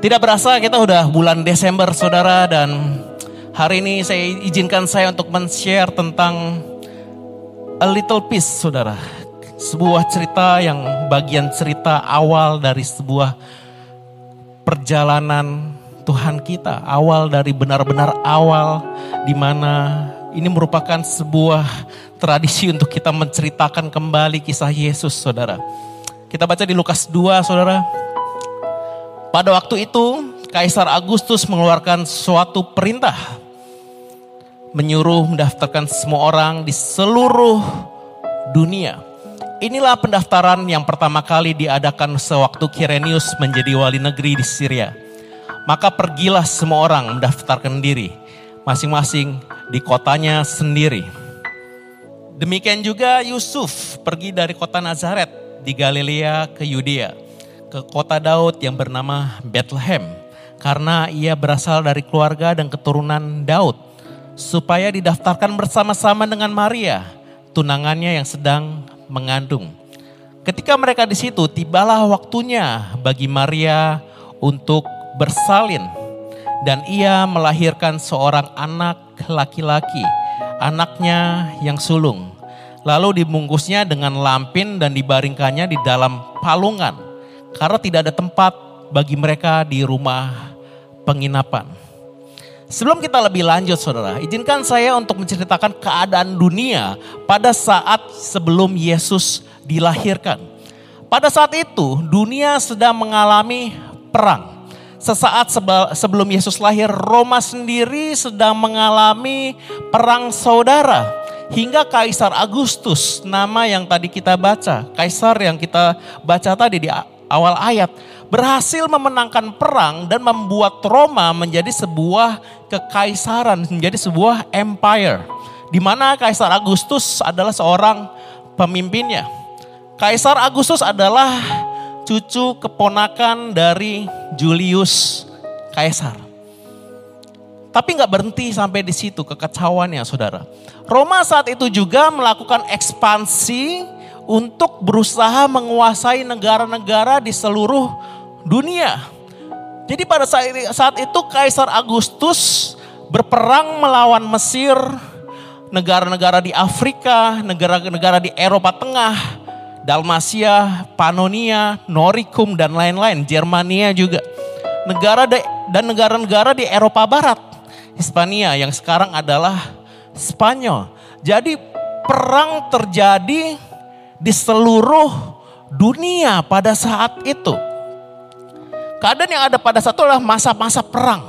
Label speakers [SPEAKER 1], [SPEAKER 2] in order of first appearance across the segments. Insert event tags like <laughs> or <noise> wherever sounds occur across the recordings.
[SPEAKER 1] Tidak berasa kita udah bulan Desember saudara dan hari ini saya izinkan saya untuk men-share tentang A Little Piece saudara. Sebuah cerita yang bagian cerita awal dari sebuah perjalanan Tuhan kita. Awal dari benar-benar awal di mana ini merupakan sebuah tradisi untuk kita menceritakan kembali kisah Yesus saudara. Kita baca di Lukas 2 saudara pada waktu itu, Kaisar Agustus mengeluarkan suatu perintah menyuruh mendaftarkan semua orang di seluruh dunia. Inilah pendaftaran yang pertama kali diadakan sewaktu Kirenius menjadi wali negeri di Syria. Maka pergilah semua orang mendaftarkan diri masing-masing di kotanya sendiri. Demikian juga Yusuf pergi dari kota Nazaret di Galilea ke Yudea ke kota Daud yang bernama Bethlehem karena ia berasal dari keluarga dan keturunan Daud supaya didaftarkan bersama-sama dengan Maria, tunangannya yang sedang mengandung. Ketika mereka di situ, tibalah waktunya bagi Maria untuk bersalin dan ia melahirkan seorang anak laki-laki, anaknya yang sulung. Lalu dibungkusnya dengan lampin dan dibaringkannya di dalam palungan karena tidak ada tempat bagi mereka di rumah penginapan. Sebelum kita lebih lanjut saudara, izinkan saya untuk menceritakan keadaan dunia pada saat sebelum Yesus dilahirkan. Pada saat itu dunia sedang mengalami perang. Sesaat sebelum Yesus lahir, Roma sendiri sedang mengalami perang saudara. Hingga Kaisar Agustus, nama yang tadi kita baca, Kaisar yang kita baca tadi di awal ayat berhasil memenangkan perang dan membuat Roma menjadi sebuah kekaisaran, menjadi sebuah empire. Di mana Kaisar Agustus adalah seorang pemimpinnya. Kaisar Agustus adalah cucu keponakan dari Julius Kaisar. Tapi nggak berhenti sampai di situ kekacauannya saudara. Roma saat itu juga melakukan ekspansi untuk berusaha menguasai negara-negara di seluruh dunia. Jadi pada saat itu Kaisar Agustus berperang melawan Mesir, negara-negara di Afrika, negara-negara di Eropa Tengah, Dalmasia, Panonia, Noricum dan lain-lain, Jermania juga. Negara dan negara-negara di Eropa Barat, Hispania yang sekarang adalah Spanyol. Jadi perang terjadi di seluruh dunia pada saat itu. Keadaan yang ada pada saat itu adalah masa-masa perang,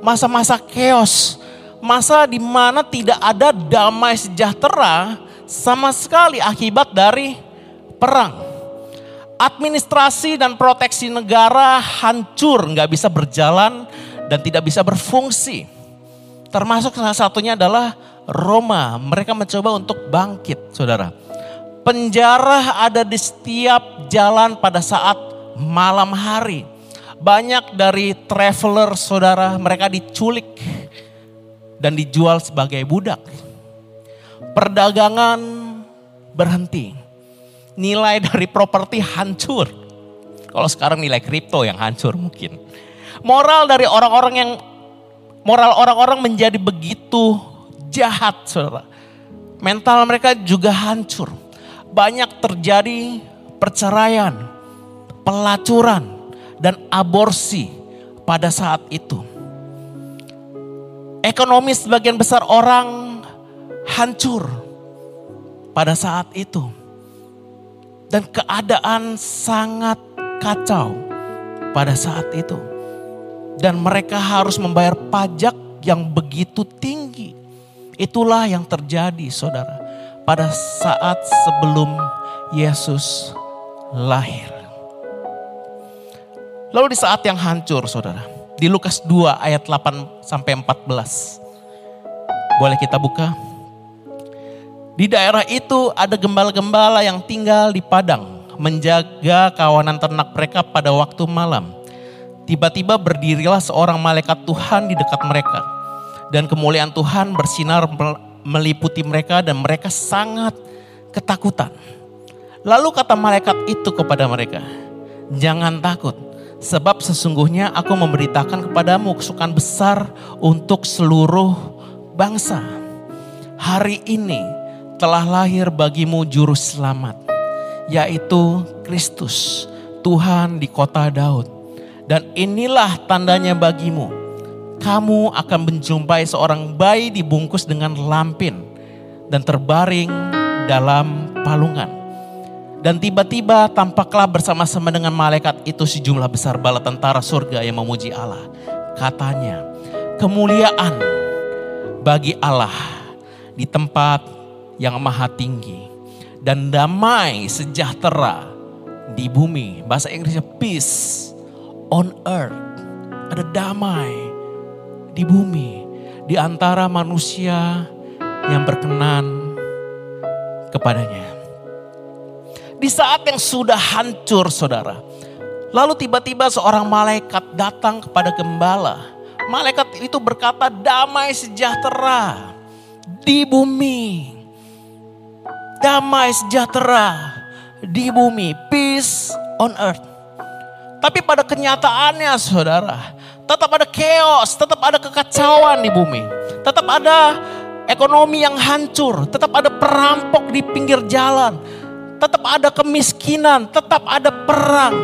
[SPEAKER 1] masa-masa chaos, masa di mana tidak ada damai sejahtera sama sekali akibat dari perang. Administrasi dan proteksi negara hancur, nggak bisa berjalan dan tidak bisa berfungsi. Termasuk salah satunya adalah Roma. Mereka mencoba untuk bangkit, saudara Penjara ada di setiap jalan pada saat malam hari. Banyak dari traveler saudara mereka diculik dan dijual sebagai budak. Perdagangan berhenti. Nilai dari properti hancur. Kalau sekarang nilai kripto yang hancur mungkin. Moral dari orang-orang yang moral orang-orang menjadi begitu jahat saudara. Mental mereka juga hancur banyak terjadi perceraian, pelacuran, dan aborsi pada saat itu. Ekonomi sebagian besar orang hancur pada saat itu. Dan keadaan sangat kacau pada saat itu. Dan mereka harus membayar pajak yang begitu tinggi. Itulah yang terjadi saudara pada saat sebelum Yesus lahir. Lalu di saat yang hancur saudara. Di Lukas 2 ayat 8 sampai 14. Boleh kita buka? Di daerah itu ada gembala-gembala yang tinggal di padang. Menjaga kawanan ternak mereka pada waktu malam. Tiba-tiba berdirilah seorang malaikat Tuhan di dekat mereka. Dan kemuliaan Tuhan bersinar meliputi mereka dan mereka sangat ketakutan. Lalu kata malaikat itu kepada mereka, jangan takut sebab sesungguhnya aku memberitakan kepadamu kesukaan besar untuk seluruh bangsa. Hari ini telah lahir bagimu juru selamat, yaitu Kristus, Tuhan di kota Daud. Dan inilah tandanya bagimu, kamu akan menjumpai seorang bayi dibungkus dengan lampin dan terbaring dalam palungan. Dan tiba-tiba tampaklah bersama-sama dengan malaikat itu sejumlah besar bala tentara surga yang memuji Allah. Katanya, kemuliaan bagi Allah di tempat yang maha tinggi. Dan damai sejahtera di bumi. Bahasa Inggrisnya peace on earth. Ada damai di bumi. Di antara manusia yang berkenan kepadanya. Di saat yang sudah hancur saudara. Lalu tiba-tiba seorang malaikat datang kepada gembala. Malaikat itu berkata damai sejahtera di bumi. Damai sejahtera di bumi. Peace on earth. Tapi pada kenyataannya saudara. Tetap ada chaos, tetap ada kekacauan di bumi. Tetap ada ekonomi yang hancur. Tetap ada perampok di pinggir jalan tetap ada kemiskinan, tetap ada perang.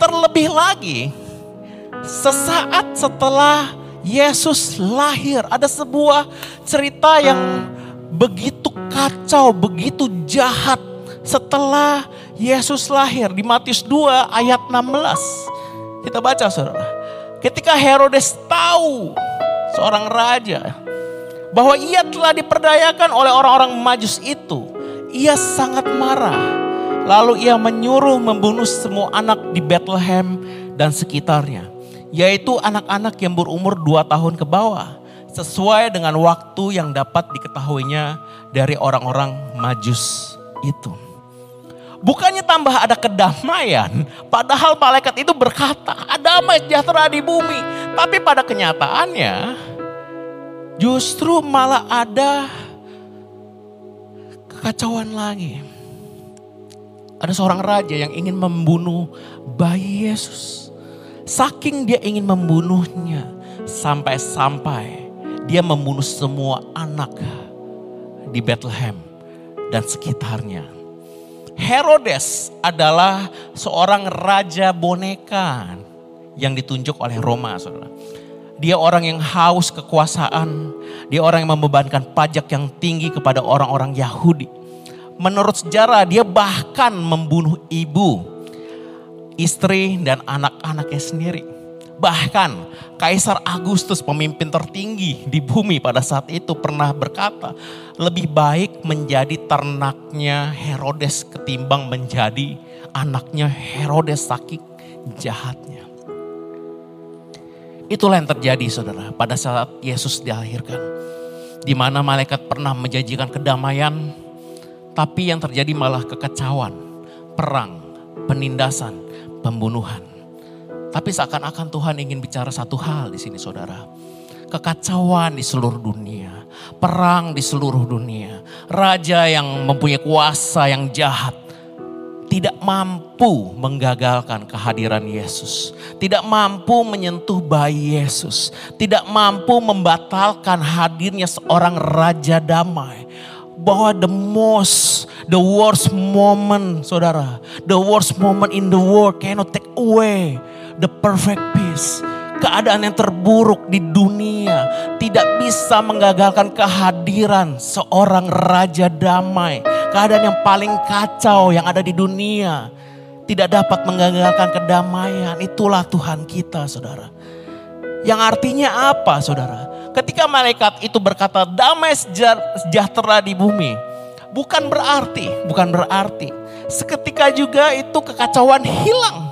[SPEAKER 1] Terlebih lagi, sesaat setelah Yesus lahir, ada sebuah cerita yang begitu kacau, begitu jahat setelah Yesus lahir di Matius 2 ayat 16. Kita baca saudara. Ketika Herodes tahu seorang raja bahwa ia telah diperdayakan oleh orang-orang majus itu ia sangat marah. Lalu ia menyuruh membunuh semua anak di Bethlehem dan sekitarnya. Yaitu anak-anak yang berumur dua tahun ke bawah. Sesuai dengan waktu yang dapat diketahuinya dari orang-orang majus itu. Bukannya tambah ada kedamaian, padahal malaikat itu berkata, ada damai sejahtera di bumi. Tapi pada kenyataannya, justru malah ada kekacauan lagi. Ada seorang raja yang ingin membunuh bayi Yesus. Saking dia ingin membunuhnya, sampai-sampai dia membunuh semua anak di Bethlehem dan sekitarnya. Herodes adalah seorang raja boneka yang ditunjuk oleh Roma, saudara. Dia orang yang haus kekuasaan. Dia orang yang membebankan pajak yang tinggi kepada orang-orang Yahudi. Menurut sejarah dia bahkan membunuh ibu, istri dan anak-anaknya sendiri. Bahkan Kaisar Agustus pemimpin tertinggi di bumi pada saat itu pernah berkata, lebih baik menjadi ternaknya Herodes ketimbang menjadi anaknya Herodes saking jahatnya. Itulah yang terjadi saudara pada saat Yesus dilahirkan. Di mana malaikat pernah menjanjikan kedamaian, tapi yang terjadi malah kekacauan, perang, penindasan, pembunuhan. Tapi seakan-akan Tuhan ingin bicara satu hal di sini saudara. Kekacauan di seluruh dunia, perang di seluruh dunia, raja yang mempunyai kuasa yang jahat, tidak mampu menggagalkan kehadiran Yesus, tidak mampu menyentuh bayi Yesus, tidak mampu membatalkan hadirnya seorang raja damai. Bahwa the most, the worst moment, saudara, the worst moment in the world cannot take away the perfect peace keadaan yang terburuk di dunia tidak bisa menggagalkan kehadiran seorang raja damai. Keadaan yang paling kacau yang ada di dunia tidak dapat menggagalkan kedamaian. Itulah Tuhan kita, saudara. Yang artinya apa, saudara? Ketika malaikat itu berkata damai sejahtera di bumi, bukan berarti, bukan berarti seketika juga itu kekacauan hilang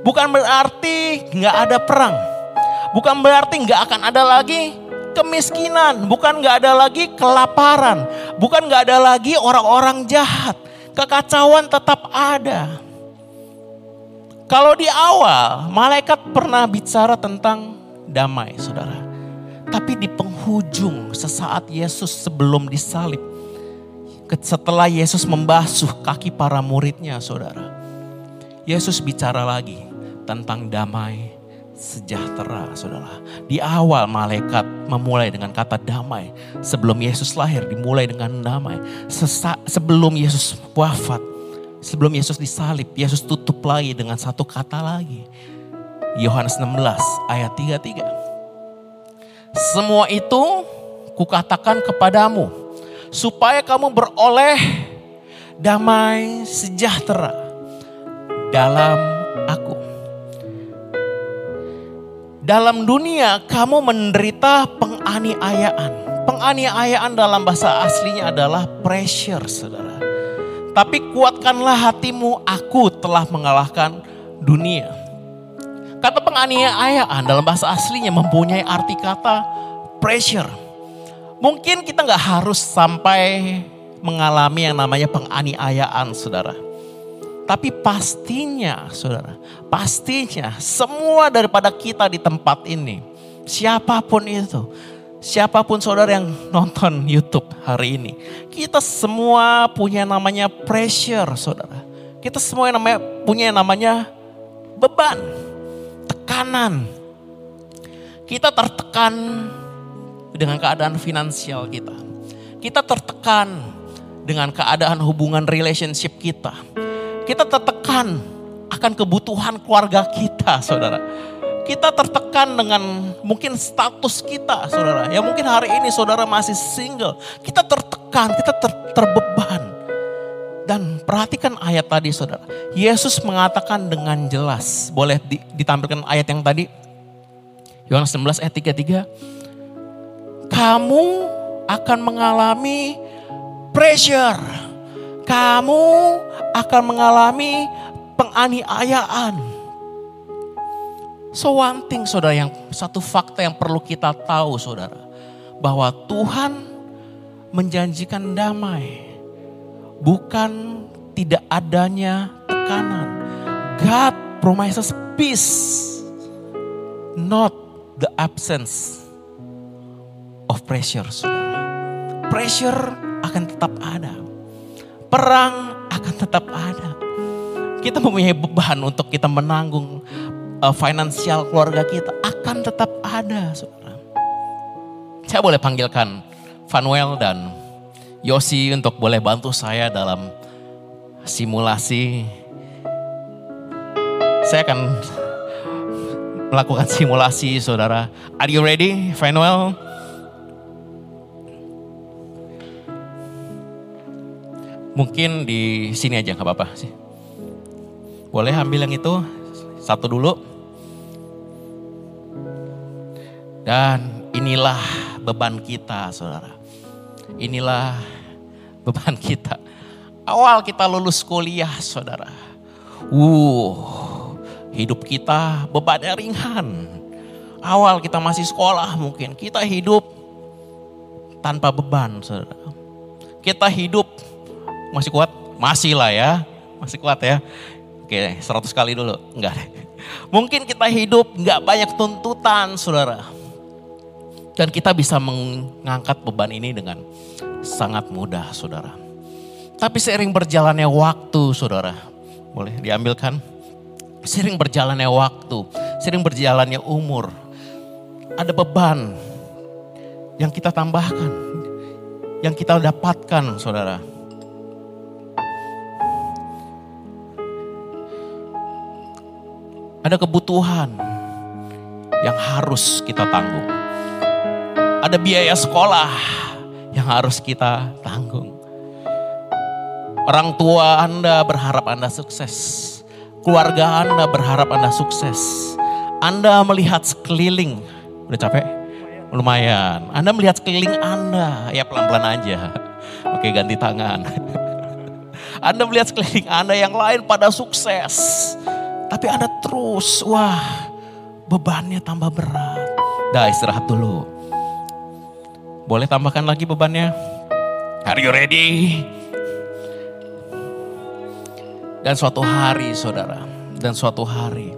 [SPEAKER 1] Bukan berarti nggak ada perang. Bukan berarti nggak akan ada lagi kemiskinan. Bukan nggak ada lagi kelaparan. Bukan nggak ada lagi orang-orang jahat. Kekacauan tetap ada. Kalau di awal malaikat pernah bicara tentang damai saudara. Tapi di penghujung sesaat Yesus sebelum disalib. Setelah Yesus membasuh kaki para muridnya saudara. Yesus bicara lagi tentang damai sejahtera saudara. Di awal malaikat memulai dengan kata damai. Sebelum Yesus lahir dimulai dengan damai. Sesa, sebelum Yesus wafat Sebelum Yesus disalib, Yesus tutup lagi dengan satu kata lagi. Yohanes 16 ayat 33. Semua itu kukatakan kepadamu supaya kamu beroleh damai sejahtera dalam aku. Dalam dunia kamu menderita penganiayaan. Penganiayaan dalam bahasa aslinya adalah pressure, saudara tapi kuatkanlah hatimu, aku telah mengalahkan dunia. Kata penganiayaan dalam bahasa aslinya mempunyai arti kata pressure. Mungkin kita nggak harus sampai mengalami yang namanya penganiayaan saudara. Tapi pastinya saudara, pastinya semua daripada kita di tempat ini, siapa pun itu, siapa pun saudara yang nonton YouTube hari ini, kita semua punya namanya pressure, saudara. Kita semua yang namanya punya yang namanya beban, tekanan. Kita tertekan dengan keadaan finansial kita. Kita tertekan dengan keadaan hubungan relationship kita. Kita tertekan akan kebutuhan keluarga kita, saudara kita tertekan dengan mungkin status kita saudara. Ya mungkin hari ini saudara masih single. Kita tertekan, kita ter, terbeban. Dan perhatikan ayat tadi saudara. Yesus mengatakan dengan jelas. Boleh ditampilkan ayat yang tadi. Yohanes 16 ayat 33. Kamu akan mengalami pressure. Kamu akan mengalami penganiayaan So one thing saudara yang satu fakta yang perlu kita tahu saudara. Bahwa Tuhan menjanjikan damai. Bukan tidak adanya tekanan. God promises peace. Not the absence of pressure saudara. Pressure akan tetap ada. Perang akan tetap ada. Kita mempunyai beban untuk kita menanggung uh, finansial keluarga kita akan tetap ada, saudara. Saya boleh panggilkan Vanuel dan Yosi untuk boleh bantu saya dalam simulasi. Saya akan melakukan simulasi, saudara. Are you ready, Vanuel? Mungkin di sini aja nggak apa-apa sih. Boleh ambil yang itu satu dulu. Dan inilah beban kita saudara. Inilah beban kita. Awal kita lulus kuliah saudara. Uh, hidup kita bebannya ringan. Awal kita masih sekolah mungkin. Kita hidup tanpa beban saudara. Kita hidup masih kuat? Masih lah ya. Masih kuat ya. Oke 100 kali dulu. Enggak Mungkin kita hidup nggak banyak tuntutan saudara dan kita bisa mengangkat beban ini dengan sangat mudah saudara. Tapi seiring berjalannya waktu saudara, boleh diambilkan? Sering berjalannya waktu, sering berjalannya umur, ada beban yang kita tambahkan, yang kita dapatkan saudara. Ada kebutuhan yang harus kita tanggung ada biaya sekolah yang harus kita tanggung. Orang tua Anda berharap Anda sukses. Keluarga Anda berharap Anda sukses. Anda melihat sekeliling. Udah capek? Lumayan. Anda melihat sekeliling Anda. Ya pelan-pelan aja. Oke ganti tangan. <laughs> Anda melihat sekeliling Anda yang lain pada sukses. Tapi Anda terus, wah bebannya tambah berat. Dah istirahat dulu. Boleh tambahkan lagi bebannya? Are you ready? Dan suatu hari saudara, dan suatu hari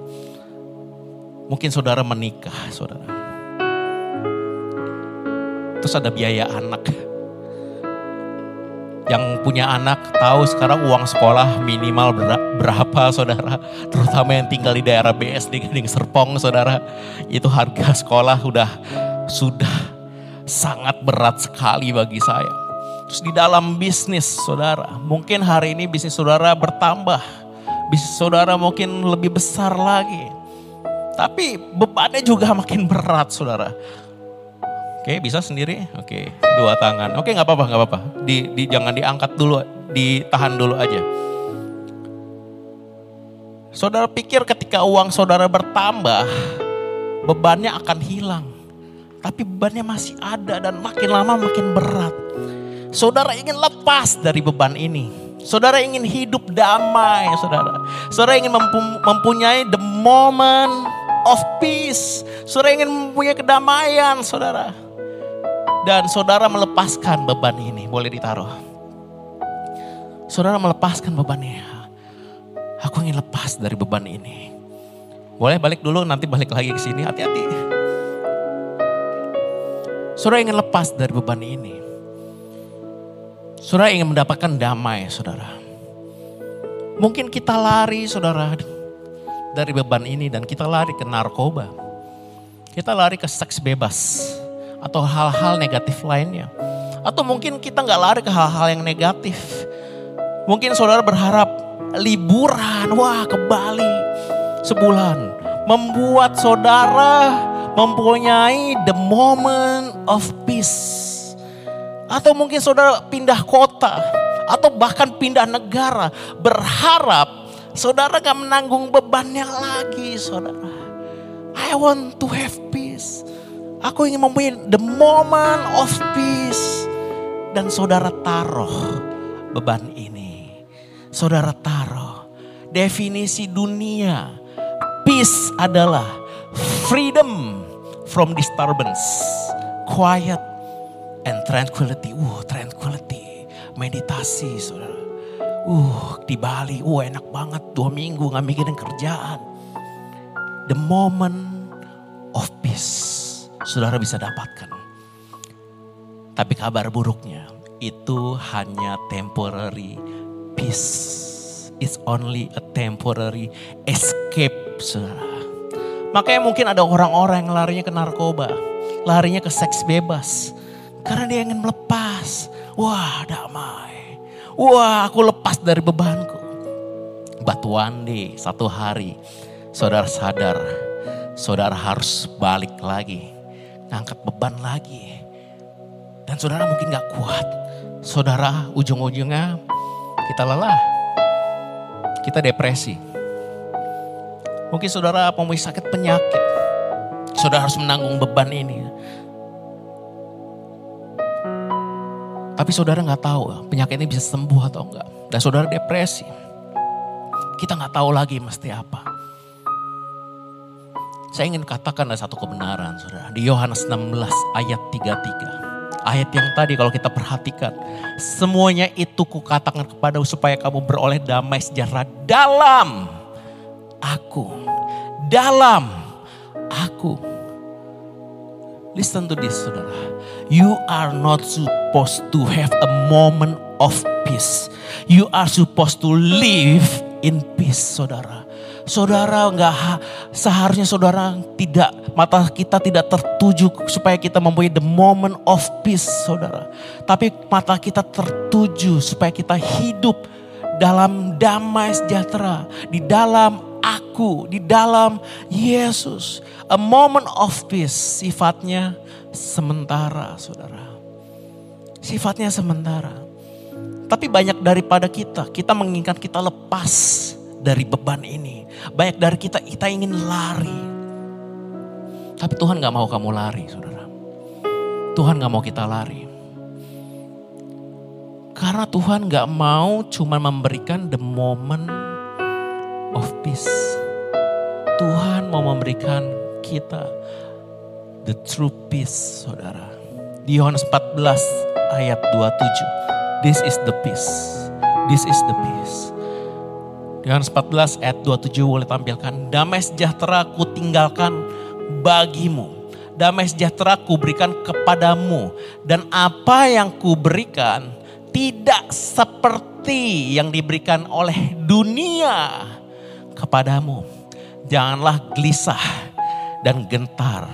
[SPEAKER 1] mungkin saudara menikah saudara. Terus ada biaya anak. Yang punya anak tahu sekarang uang sekolah minimal berapa saudara. Terutama yang tinggal di daerah BSD Gading <laughs> Serpong saudara. Itu harga sekolah sudah sudah sangat berat sekali bagi saya. Terus di dalam bisnis saudara. Mungkin hari ini bisnis saudara bertambah. Bisnis saudara mungkin lebih besar lagi. Tapi bebannya juga makin berat saudara. Oke, bisa sendiri. Oke, dua tangan. Oke, nggak apa-apa, nggak apa-apa. Di, di jangan diangkat dulu, ditahan dulu aja. Saudara pikir ketika uang saudara bertambah, bebannya akan hilang. Tapi bebannya masih ada dan makin lama makin berat. Saudara ingin lepas dari beban ini. Saudara ingin hidup damai, saudara. Saudara ingin mempunyai the moment of peace. Saudara ingin mempunyai kedamaian, saudara. Dan saudara melepaskan beban ini, boleh ditaruh. Saudara melepaskan bebannya. Aku ingin lepas dari beban ini. Boleh balik dulu, nanti balik lagi ke sini, hati-hati. Saudara ingin lepas dari beban ini. Saudara ingin mendapatkan damai, saudara. Mungkin kita lari, saudara, dari beban ini dan kita lari ke narkoba. Kita lari ke seks bebas atau hal-hal negatif lainnya. Atau mungkin kita nggak lari ke hal-hal yang negatif. Mungkin saudara berharap liburan, wah ke Bali sebulan. Membuat saudara mempunyai the moment of peace. Atau mungkin saudara pindah kota. Atau bahkan pindah negara. Berharap saudara gak menanggung bebannya lagi saudara. I want to have peace. Aku ingin mempunyai the moment of peace. Dan saudara taruh beban ini. Saudara taruh definisi dunia. Peace adalah freedom from disturbance. Quiet and tranquility. Uh, tranquility. Meditasi saudara. Uh, di Bali, uh enak banget. Dua minggu gak mikirin kerjaan. The moment of peace saudara bisa dapatkan. Tapi kabar buruknya itu hanya temporary peace. It's only a temporary escape, saudara. Makanya mungkin ada orang-orang yang larinya ke narkoba, larinya ke seks bebas. Karena dia ingin melepas. Wah damai. Wah aku lepas dari bebanku. But one day, satu hari, saudara sadar, saudara harus balik lagi ngangkat beban lagi. Dan saudara mungkin gak kuat. Saudara ujung-ujungnya kita lelah. Kita depresi. Mungkin saudara mempunyai sakit penyakit. Saudara harus menanggung beban ini. Tapi saudara nggak tahu penyakit ini bisa sembuh atau enggak. Dan saudara depresi. Kita nggak tahu lagi mesti apa. Saya ingin katakan ada satu kebenaran saudara. Di Yohanes 16 ayat 33. Ayat yang tadi kalau kita perhatikan. Semuanya itu kukatakan kepada supaya kamu beroleh damai sejahtera dalam aku. Dalam aku. Listen to this saudara. You are not supposed to have a moment of peace. You are supposed to live in peace saudara. Saudara nggak seharusnya saudara tidak mata kita tidak tertuju supaya kita mempunyai the moment of peace saudara. Tapi mata kita tertuju supaya kita hidup dalam damai sejahtera di dalam aku, di dalam Yesus. A moment of peace sifatnya sementara saudara. Sifatnya sementara. Tapi banyak daripada kita, kita menginginkan kita lepas dari beban ini. Banyak dari kita, kita ingin lari. Tapi Tuhan gak mau kamu lari, saudara. Tuhan gak mau kita lari. Karena Tuhan gak mau cuma memberikan the moment of peace. Tuhan mau memberikan kita the true peace, saudara. Di Yohanes 14 ayat 27. This is the peace. This is the peace. Yohanes 14 ayat 27 boleh tampilkan. Damai sejahtera ku tinggalkan bagimu. Damai sejahtera ku berikan kepadamu. Dan apa yang ku berikan tidak seperti yang diberikan oleh dunia kepadamu. Janganlah gelisah dan gentar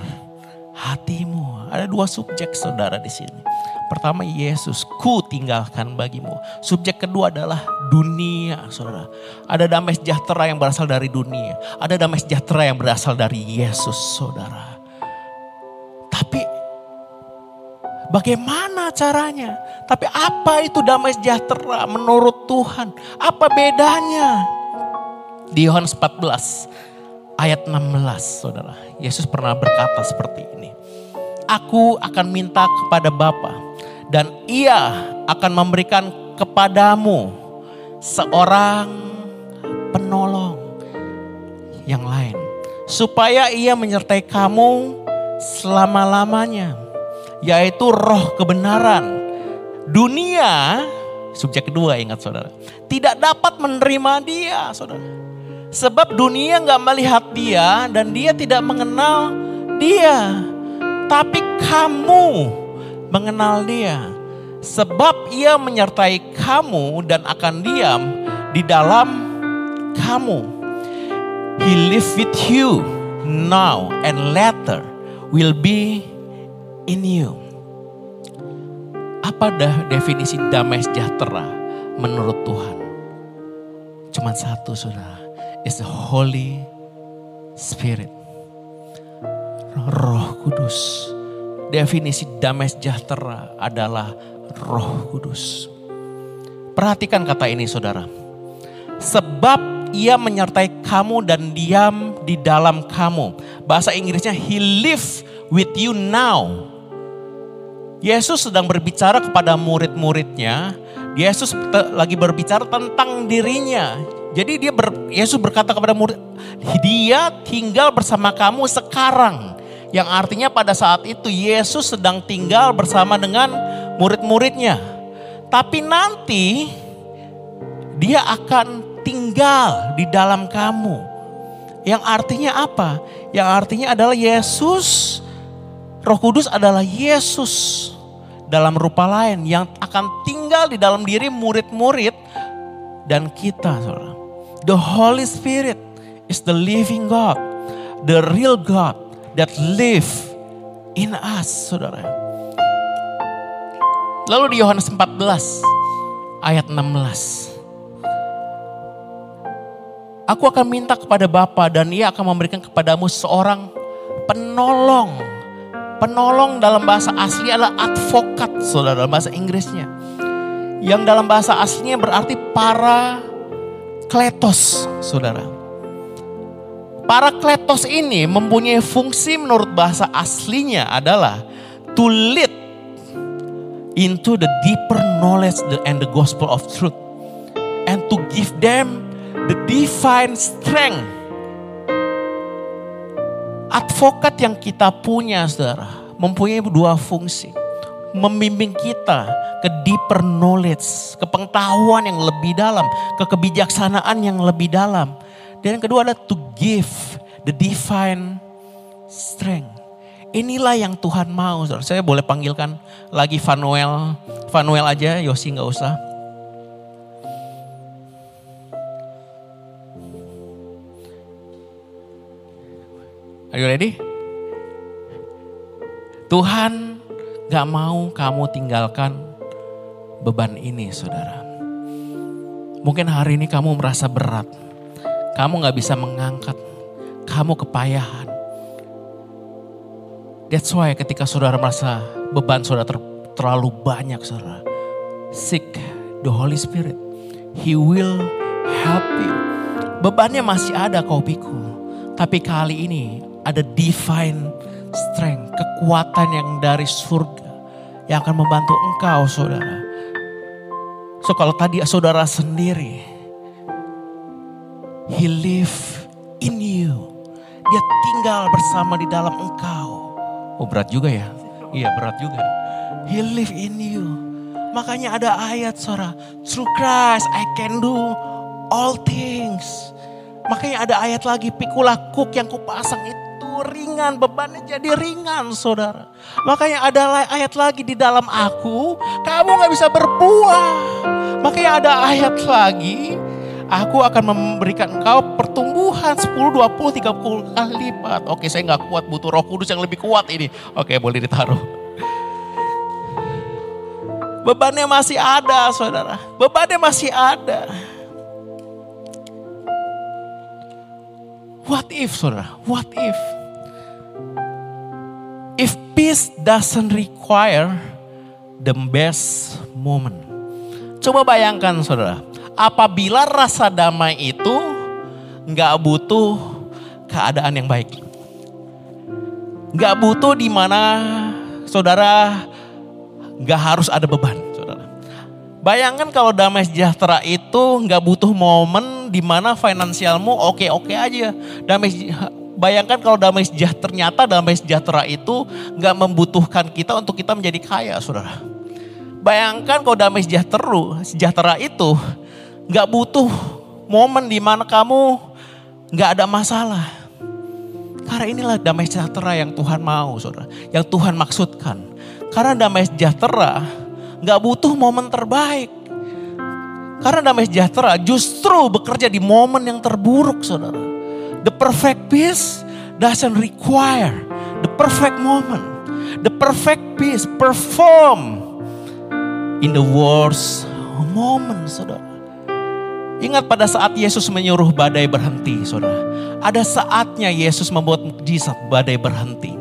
[SPEAKER 1] hatimu. Ada dua subjek saudara di sini. Pertama Yesus, ku tinggalkan bagimu. Subjek kedua adalah dunia saudara. Ada damai sejahtera yang berasal dari dunia. Ada damai sejahtera yang berasal dari Yesus saudara. Tapi bagaimana caranya? Tapi apa itu damai sejahtera menurut Tuhan? Apa bedanya? Di Yohanes 14 ayat 16 saudara. Yesus pernah berkata seperti ini. Aku akan minta kepada Bapa dan ia akan memberikan kepadamu seorang penolong yang lain. Supaya ia menyertai kamu selama-lamanya. Yaitu roh kebenaran. Dunia, subjek kedua ingat saudara. Tidak dapat menerima dia saudara. Sebab dunia nggak melihat dia dan dia tidak mengenal dia. Tapi kamu mengenal dia. Sebab ia menyertai kamu dan akan diam di dalam kamu. He live with you now and later will be in you. Apa dah definisi damai sejahtera menurut Tuhan? Cuma satu saudara. It's the Holy Spirit. Roh Kudus. Definisi damai sejahtera adalah Roh Kudus. Perhatikan kata ini saudara. Sebab ia menyertai kamu dan diam di dalam kamu. Bahasa Inggrisnya he live with you now. Yesus sedang berbicara kepada murid-muridnya. Yesus lagi berbicara tentang dirinya. Jadi dia ber, Yesus berkata kepada murid, dia tinggal bersama kamu sekarang. Yang artinya pada saat itu Yesus sedang tinggal bersama dengan murid-muridnya. Tapi nanti dia akan tinggal di dalam kamu. Yang artinya apa? Yang artinya adalah Yesus, Roh Kudus adalah Yesus dalam rupa lain yang akan tinggal di dalam diri murid-murid dan kita, saudara. The Holy Spirit is the living God, the real God that live in us, saudara. Lalu di Yohanes 14 ayat 16. Aku akan minta kepada Bapa dan ia akan memberikan kepadamu seorang penolong. Penolong dalam bahasa asli adalah advokat, saudara, dalam bahasa Inggrisnya. Yang dalam bahasa aslinya berarti para kletos, saudara. Para kletos ini mempunyai fungsi menurut bahasa aslinya adalah to lead into the deeper knowledge and the gospel of truth. And to give them the divine strength. Advokat yang kita punya saudara mempunyai dua fungsi. Membimbing kita ke deeper knowledge, ke pengetahuan yang lebih dalam, ke kebijaksanaan yang lebih dalam. Dan yang kedua adalah to give the divine strength. Inilah yang Tuhan mau. Saya boleh panggilkan lagi Vanuel. Vanuel aja, Yosi nggak usah. Are you ready? Tuhan gak mau kamu tinggalkan beban ini saudara. Mungkin hari ini kamu merasa berat. Kamu gak bisa mengangkat. Kamu kepayahan. That's why ketika saudara merasa beban saudara ter, terlalu banyak saudara. Seek the Holy Spirit. He will help you. Bebannya masih ada kau pikul. Tapi kali ini ada divine strength, kekuatan yang dari surga yang akan membantu engkau saudara. So kalau tadi saudara sendiri, he live in you. Dia tinggal bersama di dalam engkau. Oh berat juga ya? Iya berat juga. He live in you. Makanya ada ayat suara, through Christ I can do all things. Makanya ada ayat lagi, pikulah kuk yang kupasang itu ringan, bebannya jadi ringan saudara. Makanya ada ayat lagi di dalam aku, kamu gak bisa berbuah. Makanya ada ayat lagi, aku akan memberikan engkau pertumbuhan 10, 20, 30 kali lipat. Oke saya gak kuat, butuh roh kudus yang lebih kuat ini. Oke boleh ditaruh. Bebannya masih ada saudara, bebannya masih ada. What if, saudara? What if? If peace doesn't require the best moment. Coba bayangkan, saudara. Apabila rasa damai itu nggak butuh keadaan yang baik. Nggak butuh di mana saudara nggak harus ada beban. Bayangkan kalau damai sejahtera itu nggak butuh momen di mana finansialmu oke-oke aja. Damai bayangkan kalau damai sejahtera ternyata damai sejahtera itu nggak membutuhkan kita untuk kita menjadi kaya, saudara. Bayangkan kalau damai sejahtera, sejahtera itu nggak butuh momen di mana kamu nggak ada masalah. Karena inilah damai sejahtera yang Tuhan mau, saudara. Yang Tuhan maksudkan. Karena damai sejahtera Gak butuh momen terbaik. Karena damai sejahtera justru bekerja di momen yang terburuk saudara. The perfect peace doesn't require the perfect moment. The perfect peace perform in the worst moment saudara. Ingat pada saat Yesus menyuruh badai berhenti saudara. Ada saatnya Yesus membuat mukjizat badai berhenti.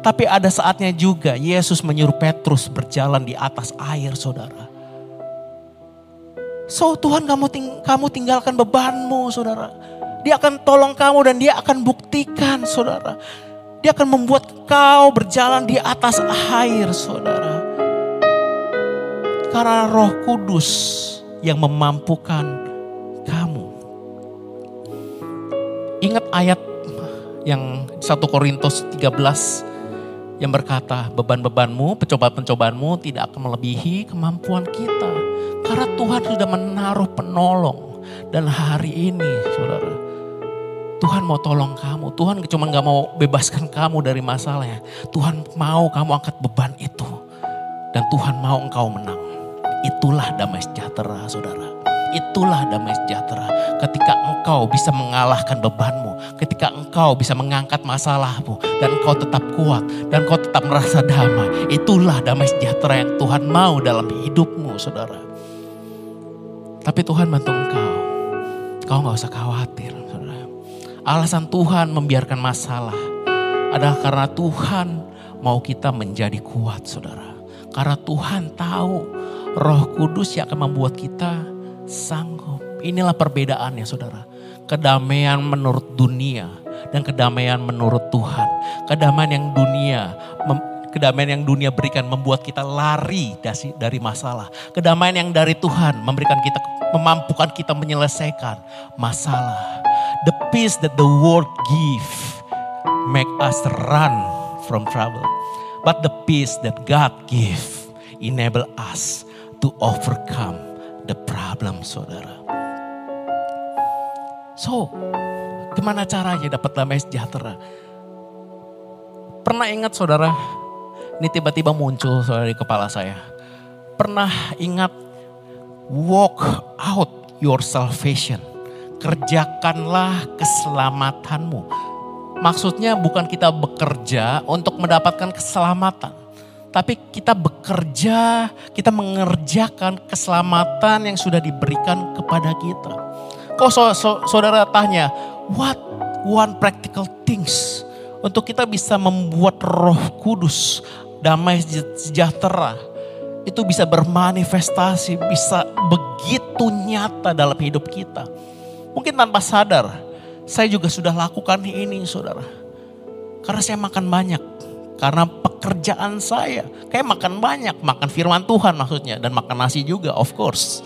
[SPEAKER 1] Tapi ada saatnya juga Yesus menyuruh Petrus berjalan di atas air saudara. So Tuhan kamu, ting kamu tinggalkan bebanmu saudara. Dia akan tolong kamu dan dia akan buktikan saudara. Dia akan membuat kau berjalan di atas air saudara. Karena roh kudus yang memampukan Ingat ayat yang 1 Korintus 13 yang berkata beban-bebanmu, pencobaan-pencobaanmu tidak akan melebihi kemampuan kita. Karena Tuhan sudah menaruh penolong. Dan hari ini saudara, Tuhan mau tolong kamu. Tuhan cuma gak mau bebaskan kamu dari masalahnya. Tuhan mau kamu angkat beban itu. Dan Tuhan mau engkau menang. Itulah damai sejahtera saudara. Itulah damai sejahtera. Ketika engkau bisa mengalahkan bebanmu. Ketika engkau bisa mengangkat masalahmu. Dan engkau tetap kuat. Dan engkau tetap merasa damai. Itulah damai sejahtera yang Tuhan mau dalam hidupmu saudara. Tapi Tuhan bantu engkau. Kau gak usah khawatir saudara. Alasan Tuhan membiarkan masalah. Adalah karena Tuhan mau kita menjadi kuat saudara. Karena Tuhan tahu roh kudus yang akan membuat kita sanggup. Inilah perbedaannya saudara. Kedamaian menurut dunia dan kedamaian menurut Tuhan. Kedamaian yang dunia kedamaian yang dunia berikan membuat kita lari dari masalah. Kedamaian yang dari Tuhan memberikan kita memampukan kita menyelesaikan masalah. The peace that the world give make us run from trouble. But the peace that God give enable us to overcome the problem saudara. So, gimana caranya dapat damai sejahtera? Pernah ingat saudara, ini tiba-tiba muncul saudara di kepala saya. Pernah ingat walk out your salvation. Kerjakanlah keselamatanmu. Maksudnya bukan kita bekerja untuk mendapatkan keselamatan tapi kita bekerja, kita mengerjakan keselamatan yang sudah diberikan kepada kita. Kau so, so, saudara tanya, what one practical things untuk kita bisa membuat roh kudus, damai sejahtera, itu bisa bermanifestasi, bisa begitu nyata dalam hidup kita. Mungkin tanpa sadar, saya juga sudah lakukan ini saudara. Karena saya makan banyak, karena pekerjaan saya. Kayak makan banyak, makan firman Tuhan maksudnya. Dan makan nasi juga of course.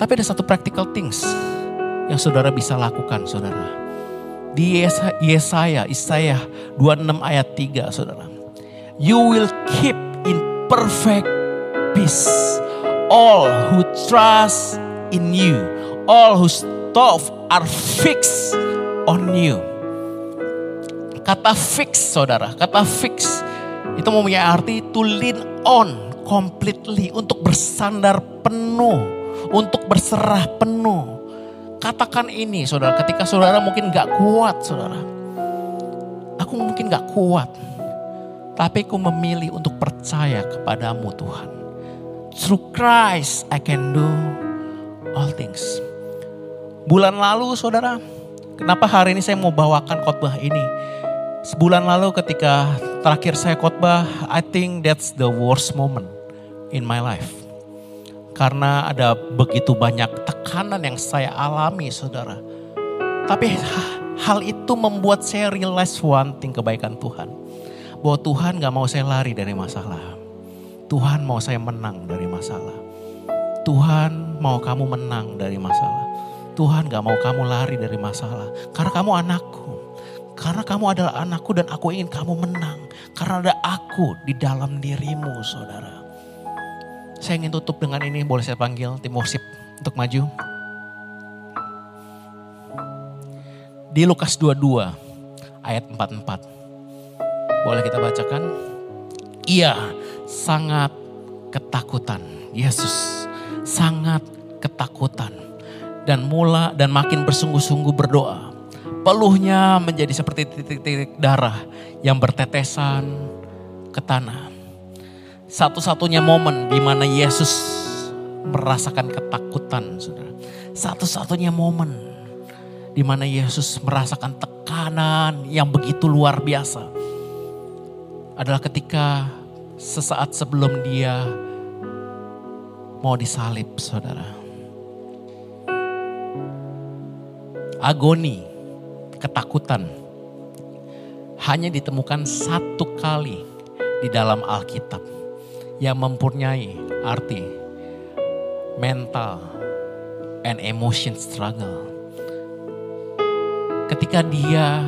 [SPEAKER 1] Tapi ada satu practical things yang saudara bisa lakukan saudara. Di Yesa- Yesaya, Yesaya 26 ayat 3 saudara. You will keep in perfect peace all who trust in you, all whose thoughts are fixed on you. Kata fix saudara, kata fix itu mempunyai arti to lean on completely, untuk bersandar penuh, untuk berserah penuh. Katakan ini saudara, ketika saudara mungkin gak kuat saudara. Aku mungkin gak kuat, tapi aku memilih untuk percaya kepadamu Tuhan. Through Christ I can do all things. Bulan lalu saudara, kenapa hari ini saya mau bawakan khotbah ini? Sebulan lalu ketika terakhir saya khotbah, I think that's the worst moment in my life. Karena ada begitu banyak tekanan yang saya alami saudara. Tapi hal itu membuat saya realize one thing kebaikan Tuhan. Bahwa Tuhan gak mau saya lari dari masalah. Tuhan mau saya menang dari masalah. Tuhan mau kamu menang dari masalah. Tuhan gak mau kamu lari dari masalah. Karena kamu anakku. Karena kamu adalah anakku dan aku ingin kamu menang. Karena ada aku di dalam dirimu saudara. Saya ingin tutup dengan ini, boleh saya panggil tim worship untuk maju. Di Lukas 22 ayat 44. Boleh kita bacakan? Ia sangat ketakutan. Yesus sangat ketakutan. Dan mula dan makin bersungguh-sungguh berdoa. Peluhnya menjadi seperti titik-titik darah yang bertetesan ke tanah. Satu-satunya momen di mana Yesus merasakan ketakutan, saudara. Satu-satunya momen di mana Yesus merasakan tekanan yang begitu luar biasa adalah ketika sesaat sebelum dia mau disalib, saudara. Agoni, ketakutan hanya ditemukan satu kali di dalam Alkitab yang mempunyai arti mental and emotion struggle. Ketika dia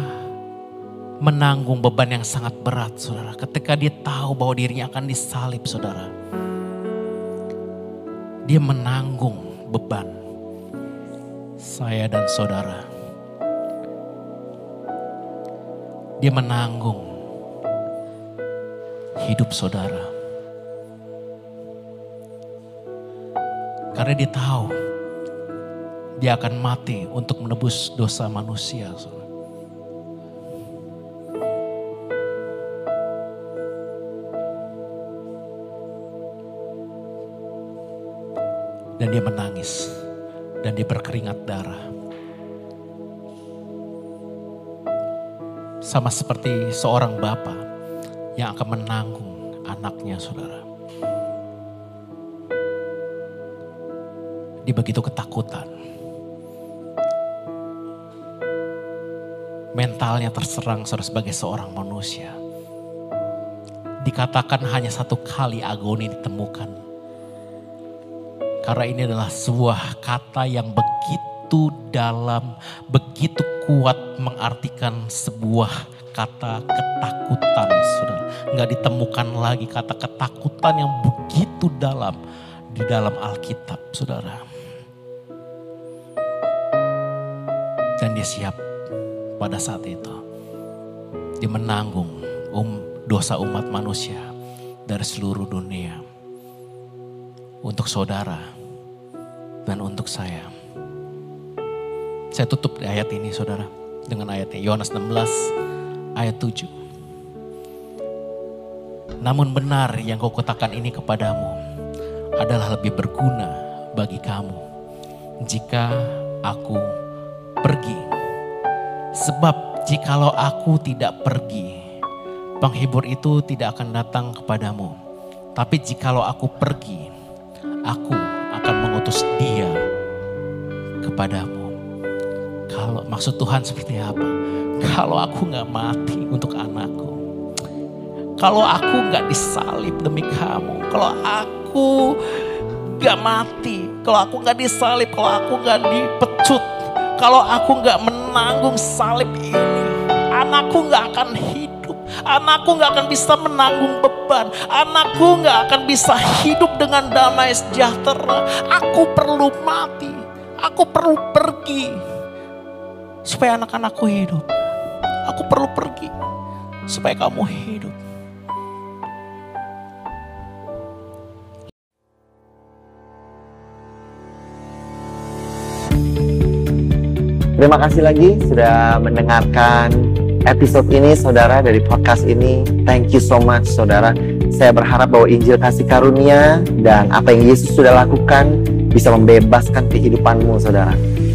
[SPEAKER 1] menanggung beban yang sangat berat, saudara. Ketika dia tahu bahwa dirinya akan disalib, saudara. Dia menanggung beban saya dan saudara. Dia menanggung hidup saudara. Karena dia tahu dia akan mati untuk menebus dosa manusia. Dan dia menangis. Dan dia berkeringat darah. Sama seperti seorang bapak yang akan menanggung anaknya saudara. Dia begitu ketakutan. Mentalnya terserang saudara sebagai seorang manusia. Dikatakan hanya satu kali agoni ditemukan. Karena ini adalah sebuah kata yang begitu dalam, begitu kuat mengartikan sebuah kata ketakutan, saudara. Nggak ditemukan lagi kata ketakutan yang begitu dalam di dalam Alkitab, saudara. Dan dia siap pada saat itu. Dia menanggung um, dosa umat manusia dari seluruh dunia. Untuk saudara dan untuk saya. Saya tutup di ayat ini saudara. Dengan ayatnya Yohanes 16 ayat 7. Namun benar yang kau katakan ini kepadamu adalah lebih berguna bagi kamu jika aku pergi. Sebab jikalau aku tidak pergi, penghibur itu tidak akan datang kepadamu. Tapi jikalau aku pergi, aku akan mengutus dia kepadamu. Kalau maksud Tuhan seperti apa? Kalau aku nggak mati untuk anakku, kalau aku nggak disalib demi kamu, kalau aku nggak mati, kalau aku nggak disalib, kalau aku nggak dipecut, kalau aku nggak menanggung salib ini, anakku nggak akan hidup. Anakku nggak akan bisa menanggung beban. Anakku nggak akan bisa hidup dengan damai sejahtera. Aku perlu mati. Aku perlu pergi. Supaya anak-anakku hidup. Aku perlu pergi. Supaya kamu hidup.
[SPEAKER 2] Terima kasih lagi sudah mendengarkan episode ini saudara dari podcast ini. Thank you so much saudara. Saya berharap bahwa Injil kasih karunia dan apa yang Yesus sudah lakukan bisa membebaskan kehidupanmu saudara.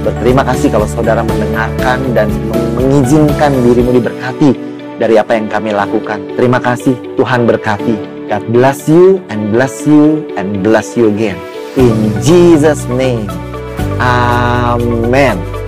[SPEAKER 2] Berterima kasih kalau saudara mendengarkan dan mengizinkan dirimu diberkati dari apa yang kami lakukan. Terima kasih, Tuhan berkati. God bless you and bless you and bless you again. In Jesus' name. Amen.